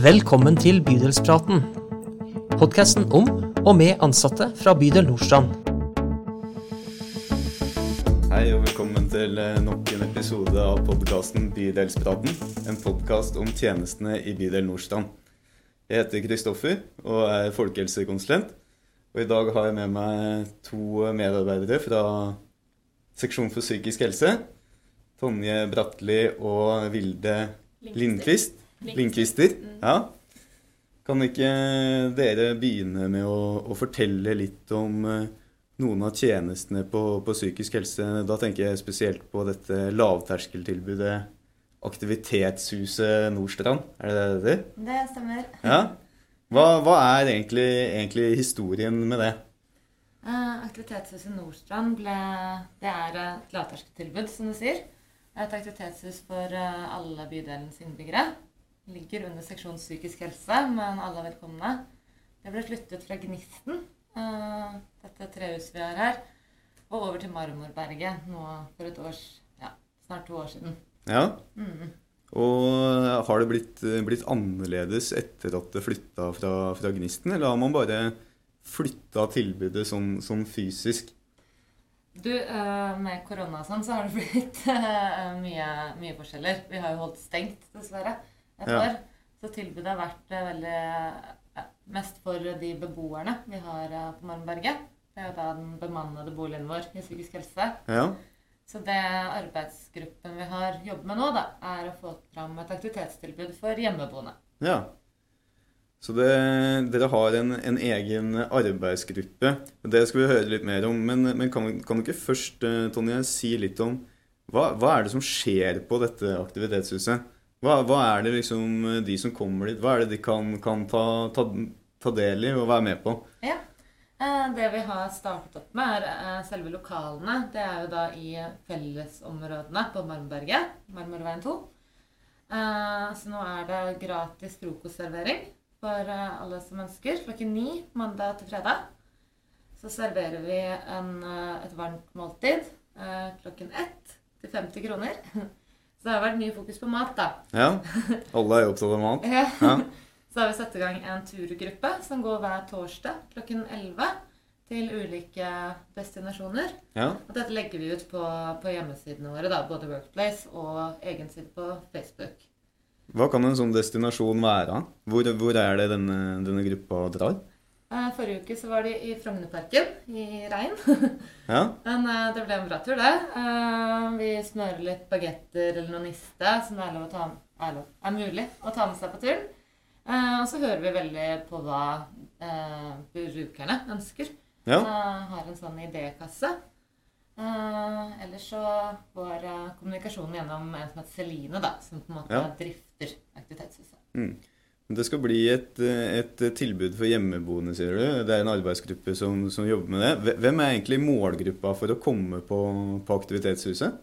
Velkommen til Bydelspraten. Podkasten om og med ansatte fra bydel Nordstrand. Hei og velkommen til eh, nok en episode av podkasten Bydelspraten. En podkast om tjenestene i bydel Nordstrand. Jeg heter Kristoffer og er folkehelsekonsulent. Og i dag har jeg med meg to medarbeidere fra seksjon for psykisk helse. Tonje Bratli og Vilde Lindqvist. Lindqvister. Ja. Kan ikke dere begynne med å, å fortelle litt om eh, noen av tjenestene på, på, psykisk helse? Da tenker jeg spesielt på dette lavterskeltilbudet Aktivitetshuset Nordstrand. Er det det det heter? Det stemmer. Ja. Hva, hva er egentlig, egentlig, historien med det? Uh, aktivitetshuset Nordstrand ble, det er et lavterskeltilbud, som du sier. Et aktivitetshus for uh, alle bydelens innbyggere ligger under seksjon psykisk helse, men alle er velkomne. Det ble flyttet fra Gnisten, uh, dette trehuset vi har her, og over til Marmorberget nå for et års, ja, snart to år siden. Ja. Mm. Og har det blitt, blitt, annerledes etter at det flytta fra, fra, Gnisten, eller har man bare flytta tilbudet sånn, sånn fysisk? Du, uh, Med korona og sånn, så har det blitt uh, mye, mye, forskjeller. Vi har jo holdt stengt, dessverre et ja. år. Så tilbudet har vært eh, veldig eh, mest for de beboerne vi har eh, på Marmberget. Det er jo da den bemannede boligen vår i psykisk helse. Ja. Så det arbeidsgruppen vi har jobber med nå, da, er å få fram et aktivitetstilbud for hjemmeboende. Ja. Så det, dere har en, en, egen arbeidsgruppe. Det skal vi høre litt mer om. Men, men kan, kan, du ikke først Tonje, si litt om hva, hva er det som skjer på dette aktivitetshuset? Hva, hva, er det liksom eh, de som kommer dit, hva er det de kan, kan ta, ta, ta, del i og være med på? Ja, eh, Det vi har startet opp med, er eh, selve lokalene. Det er jo da i fellesområdene på Marmberget. Marmorveien 2. Så nå er det gratis frokostservering for alle som ønsker. Klokken ni mandag til fredag. Så serverer vi en, et varmt måltid klokken ett til 50 kroner. Så det har vært mye fokus på mat, da. Ja. Alle er jo opptatt av mat. ja. ja. Så har vi satt i gang en turgruppe som går hver torsdag klokken 11 til ulike destinasjoner. Ja. Og dette legger vi ut på, på hjemmesidene våre, da, både Workplace og egen side på Facebook. Hva kan en sånn destinasjon være? Hvor, hvor er det denne, denne gruppa drar? Eh, forrige uke så var de i Frognerparken i regn. Ja. Men uh, det ble en bra tur, det. Uh, vi smører litt bagetter eller noe niste som det er, ta, er, er mulig å ta med seg på turen. Og så hører vi veldig på hva brukerne ønsker. Ja. har en sånn idékasse. ellers så går kommunikasjonen gjennom en som heter Celine, da, som på en måte ja. drifter Aktivitetshuset. Mm. Det skal bli et, et, tilbud for hjemmeboende, sier du. Det er en arbeidsgruppe som, som, jobber med det. Hvem er egentlig målgruppa for å komme på, på Aktivitetshuset?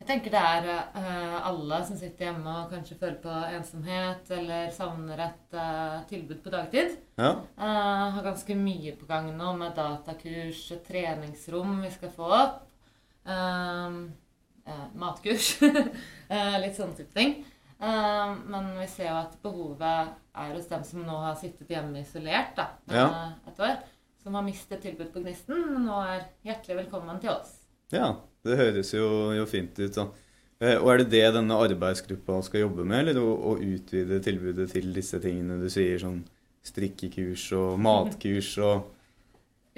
Jeg tenker det er uh, alle som sitter hjemme og kanskje føler på ensomhet eller savner et uh, tilbud på dagtid. Ja. Uh, har ganske mye på gang nå med datakurs, treningsrom vi skal få opp. matkurs. litt sånne type ting. Uh, men vi ser jo at behovet er hos dem som nå har sittet hjemme isolert da, ja. et år. Som har mistet tilbud på Gnisten, men nå er hjertelig velkommen til oss. Ja, det høres jo, jo fint ut. da. Og Er det det denne arbeidsgruppa skal jobbe med, eller å, å, utvide tilbudet til disse tingene du sier, sånn strikkekurs og matkurs og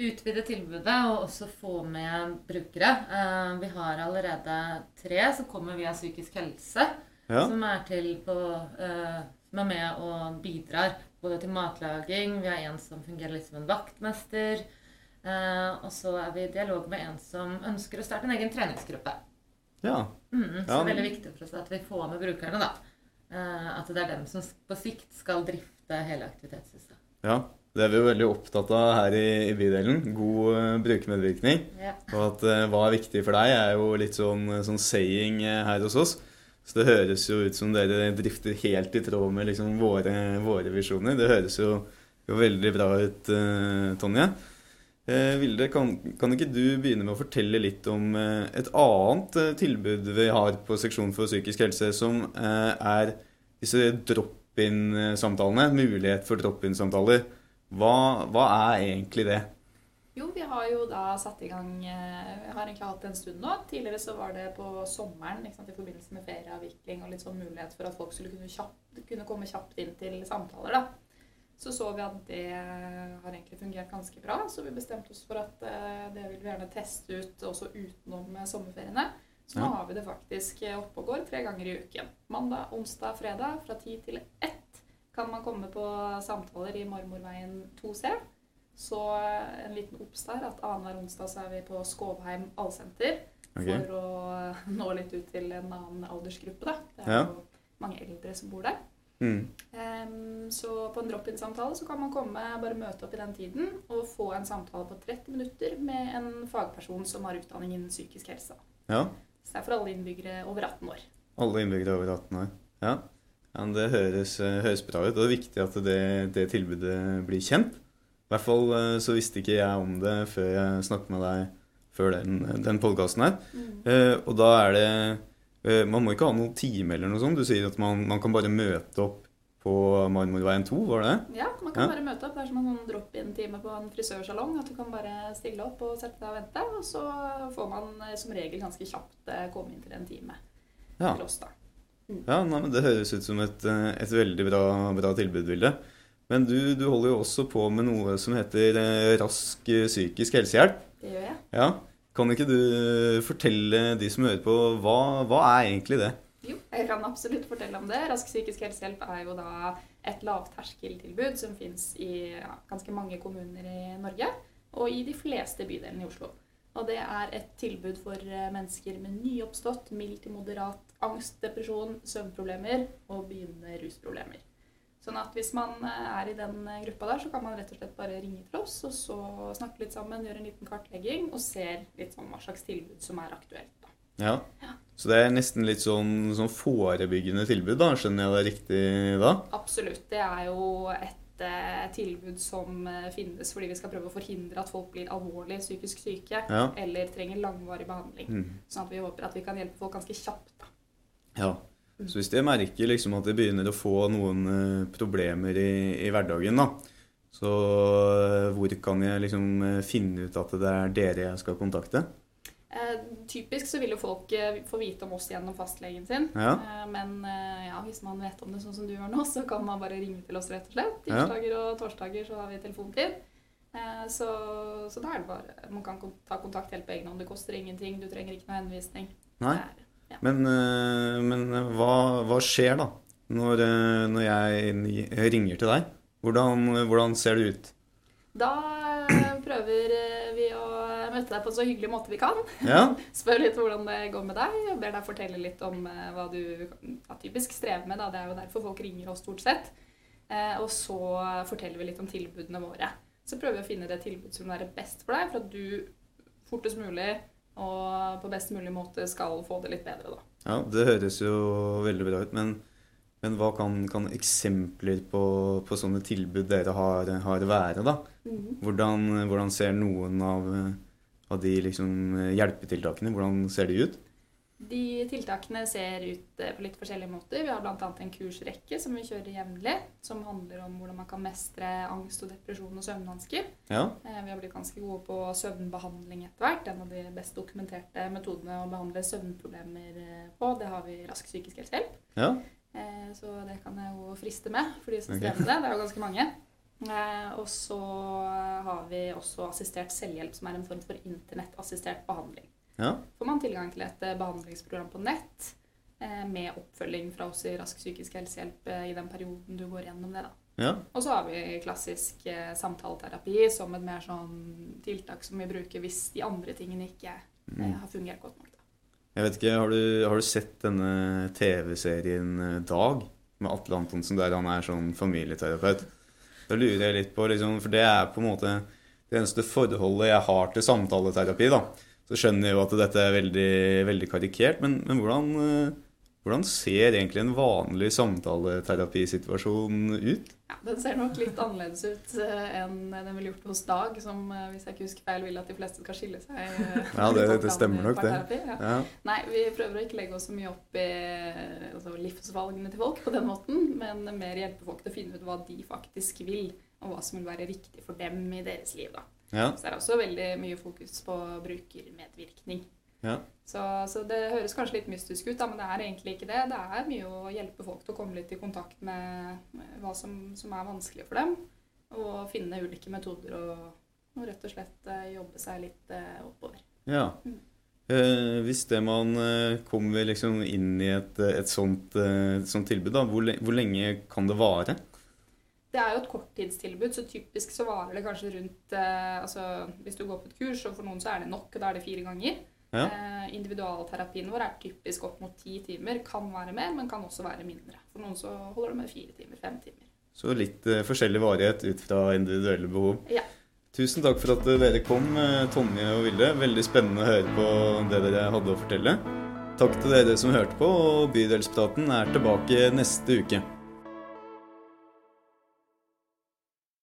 Utvide tilbudet og også få med brukere. Uh, vi har allerede tre som kommer via psykisk helse ja. som er til på uh, Som er med og bidrar både til matlaging. Vi har en som fungerer litt som en vaktmester. Uh, og så er vi i dialog med en som ønsker å starte en egen treningsgruppe. Ja. Mm, så det er veldig viktig for oss at vi får med brukerne, da. Uh, at det er dem som på sikt skal drifte hele aktivitetshuset. Ja, det er vi jo veldig opptatt av her i, i bydelen. God uh, brukermedvirkning. Ja. Og at uh, hva er viktig for deg, er jo litt sånn, sånn saying her hos oss. Så det høres jo ut som dere drifter helt i tråd med liksom våre, våre, visjoner. Det høres jo, jo veldig bra ut, uh, Tonje. Eh, Vilde, kan, kan, ikke du begynne med å fortelle litt om eh, et annet eh, tilbud vi har på seksjon for psykisk helse, som eh, er disse drop drop-in-samtalene, mulighet for drop-in-samtaler, hva, hva er egentlig det? Jo, vi har jo da satt i gang Vi har egentlig hatt det en stund nå. Tidligere så var det på sommeren sant, i forbindelse med ferieavvikling og litt sånn mulighet for at folk skulle kunne, kjapt, kunne komme kjapt inn til samtaler. da. Så så vi at det har egentlig fungert ganske bra, så vi bestemte oss for at eh, det vil vi gjerne teste ut også utenom eh, sommerferiene. Så nå har vi det faktisk oppe og går tre ganger i uken. Mandag, onsdag, fredag fra ti til ett kan man komme på samtaler i Marmorveien 2C. Så eh, en liten obs der at annenhver onsdag så er vi på Skovheim allsenter. Okay. For å nå litt ut til en annen aldersgruppe, da. Det er Ja. jo mange eldre som bor der. Mm. Um, så på en drop-in-samtale så kan man komme, bare møte opp i den tiden og få en samtale på 30 minutter med en fagperson som har utdanning innen psykisk helse. Ja. Så det er for alle innbyggere over 18 år. Alle innbyggere over 18 år. Ja. ja det høres, eh, høres bra ut. Og det er viktig at det, det tilbudet blir kjent. I hvert fall eh, så visste ikke jeg om det før jeg snakket med deg før den, den podkasten her. Eh, og da er det eh, Man må ikke ha noen time eller noe sånt. Du sier at man, man kan bare møte opp på Marmorveien 2, var det det? Ja, man kan Ja. bare møte opp. Det er som en sånn drop-in-time på en frisørsalong. At du kan bare stille opp og sette deg og vente. Og så får man eh, som regel ganske kjapt eh, komme inn til en time Ja. til oss, da. Ja, nei, men Det høres ut som et, et veldig bra, bra tilbud, Vilde. Men du, du holder jo også på med noe som heter eh, Rask eh, psykisk helsehjelp. Det gjør jeg. Ja, Kan ikke du fortelle de som hører på, hva, hva er egentlig det? Jo, jeg kan absolutt fortelle om det. Rask psykisk helsehjelp er jo da et lavterskeltilbud som fins i ja, ganske mange kommuner i Norge, og i de fleste bydelene i Oslo. Og det er et tilbud for eh, mennesker med nyoppstått, mild til moderat angst, depresjon, søvnproblemer og begynnende rusproblemer. Sånn at hvis man eh, er i den eh, gruppa der, så kan man rett og slett bare ringe til oss, og så snakke litt sammen, gjøre en liten kartlegging, og ser litt sånn hva slags tilbud som er aktuelt. da. Ja, Så det er nesten litt sånn, sånn forebyggende tilbud, da? Skjønner jeg det riktig da? Absolutt. Det er jo et eh, tilbud som finnes fordi vi skal prøve å forhindre at folk blir alvorlig psykisk syke Ja. eller trenger langvarig behandling. Mm. Sånn at vi håper at vi kan hjelpe folk ganske kjapt. Da. Ja. Så hvis jeg merker liksom at jeg begynner å få noen eh, problemer i, i hverdagen, da, så eh, hvor kan jeg liksom eh, finne ut at det er dere jeg skal kontakte? Eh, typisk så vil jo folk få vite om oss gjennom fastlegen sin. Ja. Eh, men ja, hvis man vet om det sånn som du gjør nå, så kan man bare ringe til oss, rett og slett. Tirsdager og torsdager så har vi telefontid. Eh, så, så da er det bare Man kan ta kontakt helt på egen hånd. Det koster ingenting. Du trenger ikke noe henvisning. Nei. Det er, Men, eh, men eh, hva, hva skjer da når, eh, når jeg ringer til deg? Hvordan, hvordan ser det ut? Da prøver vi å møte deg på en så hyggelig måte vi kan. Ja, Spør litt hvordan det går med deg, og ber deg fortelle litt om hva du ja, typisk strever med. Da. Det er jo derfor folk ringer oss stort sett. Eh, og så forteller vi litt om tilbudene våre. Så prøver vi å finne det tilbudet som er best for deg, for at du fortest mulig og på best mulig måte skal få det litt bedre. Da. ja det høres jo veldig bra ut. Men, men hva kan, kan eksempler på, på sånne tilbud dere har, har være, da? Hvordan, hvordan ser noen av, av de liksom hjelpetiltakene, hvordan ser de ut? De tiltakene ser ut eh, på litt forskjellige måter. Vi har bl.a. en kursrekke som vi kjører jevnlig, som handler om hvordan man kan mestre angst og depresjon og søvnvansker. Ja, Eh, Vi har blitt ganske gode på søvnbehandling etter hvert. En av de best dokumenterte metodene å behandle søvnproblemer eh, på. Det har vi rask psykisk helsehjelp. ja, Så det kan jeg jo friste med for de som strever med det. Det er jo ganske mange. Og så har vi også assistert selvhjelp, som er en form for internettassistert behandling. Ja. Får man tilgang til et eh, behandlingsprogram på nett eh, med oppfølging fra oss i Rask psykisk helsehjelp eh, i den perioden du går gjennom det. da. ja. Og så har vi klassisk eh, samtaleterapi som et mer sånn tiltak som vi bruker hvis de andre tingene ikke eh, har fungert godt nok. Da. Jeg vet ikke, har du, har du sett denne TV-serien eh, Dag med Atle Antonsen, der han er sånn familieterapeut? Da lurer jeg litt på, liksom, for det er på en måte det eneste forholdet jeg har til samtaleterapi, da. Så skjønner jeg jo at dette er veldig, veldig karikert, men, men hvordan, eh, Hvordan ser egentlig en vanlig samtaleterapisituasjon ut? Ja, Den ser nok litt annerledes ut eh, enn den ville gjort hos Dag, som eh, hvis jeg ikke husker feil vil at de fleste skal skille seg. Ja, det- det stemmer nok, det. Ja. Ja. Nei, vi prøver å ikke legge oss så mye opp i altså, livsvalgene til folk på den måten, men mer hjelpe folk til å finne ut hva de faktisk vil, og hva som vil være riktig for dem i deres liv. da. Ja. Så det er også veldig mye fokus på brukermedvirkning. Ja. Så, så det høres kanskje litt mystisk ut, da, men det er egentlig ikke det. Det er mye å hjelpe folk til å komme litt i kontakt med hva som, som er vanskelig for dem. Og finne ulike metoder og, og rett og slett eh, jobbe seg litt eh, oppover. ja. Mm. Eh, hvis det man kommer liksom inn i et, et sånt, et sånt tilbud, da, hvor, hvor lenge kan det vare? Det er jo et korttidstilbud, så typisk så varer det kanskje rundt eh, altså Hvis du går på et kurs, og for noen så er det nok, og da er det fire ganger. Ja. Eh, individualterapien vår er typisk opp mot ti timer. Kan være mer, men kan også være mindre. For noen så holder det med fire timer, fem timer. Så litt eh, forskjellig varighet ut fra individuelle behov. Ja. Tusen takk for at eh, dere kom, eh, Tonje og Vilde. Veldig spennende å høre på det dere hadde å fortelle. Takk til dere som hørte på, og Bydelspraten er tilbake neste uke.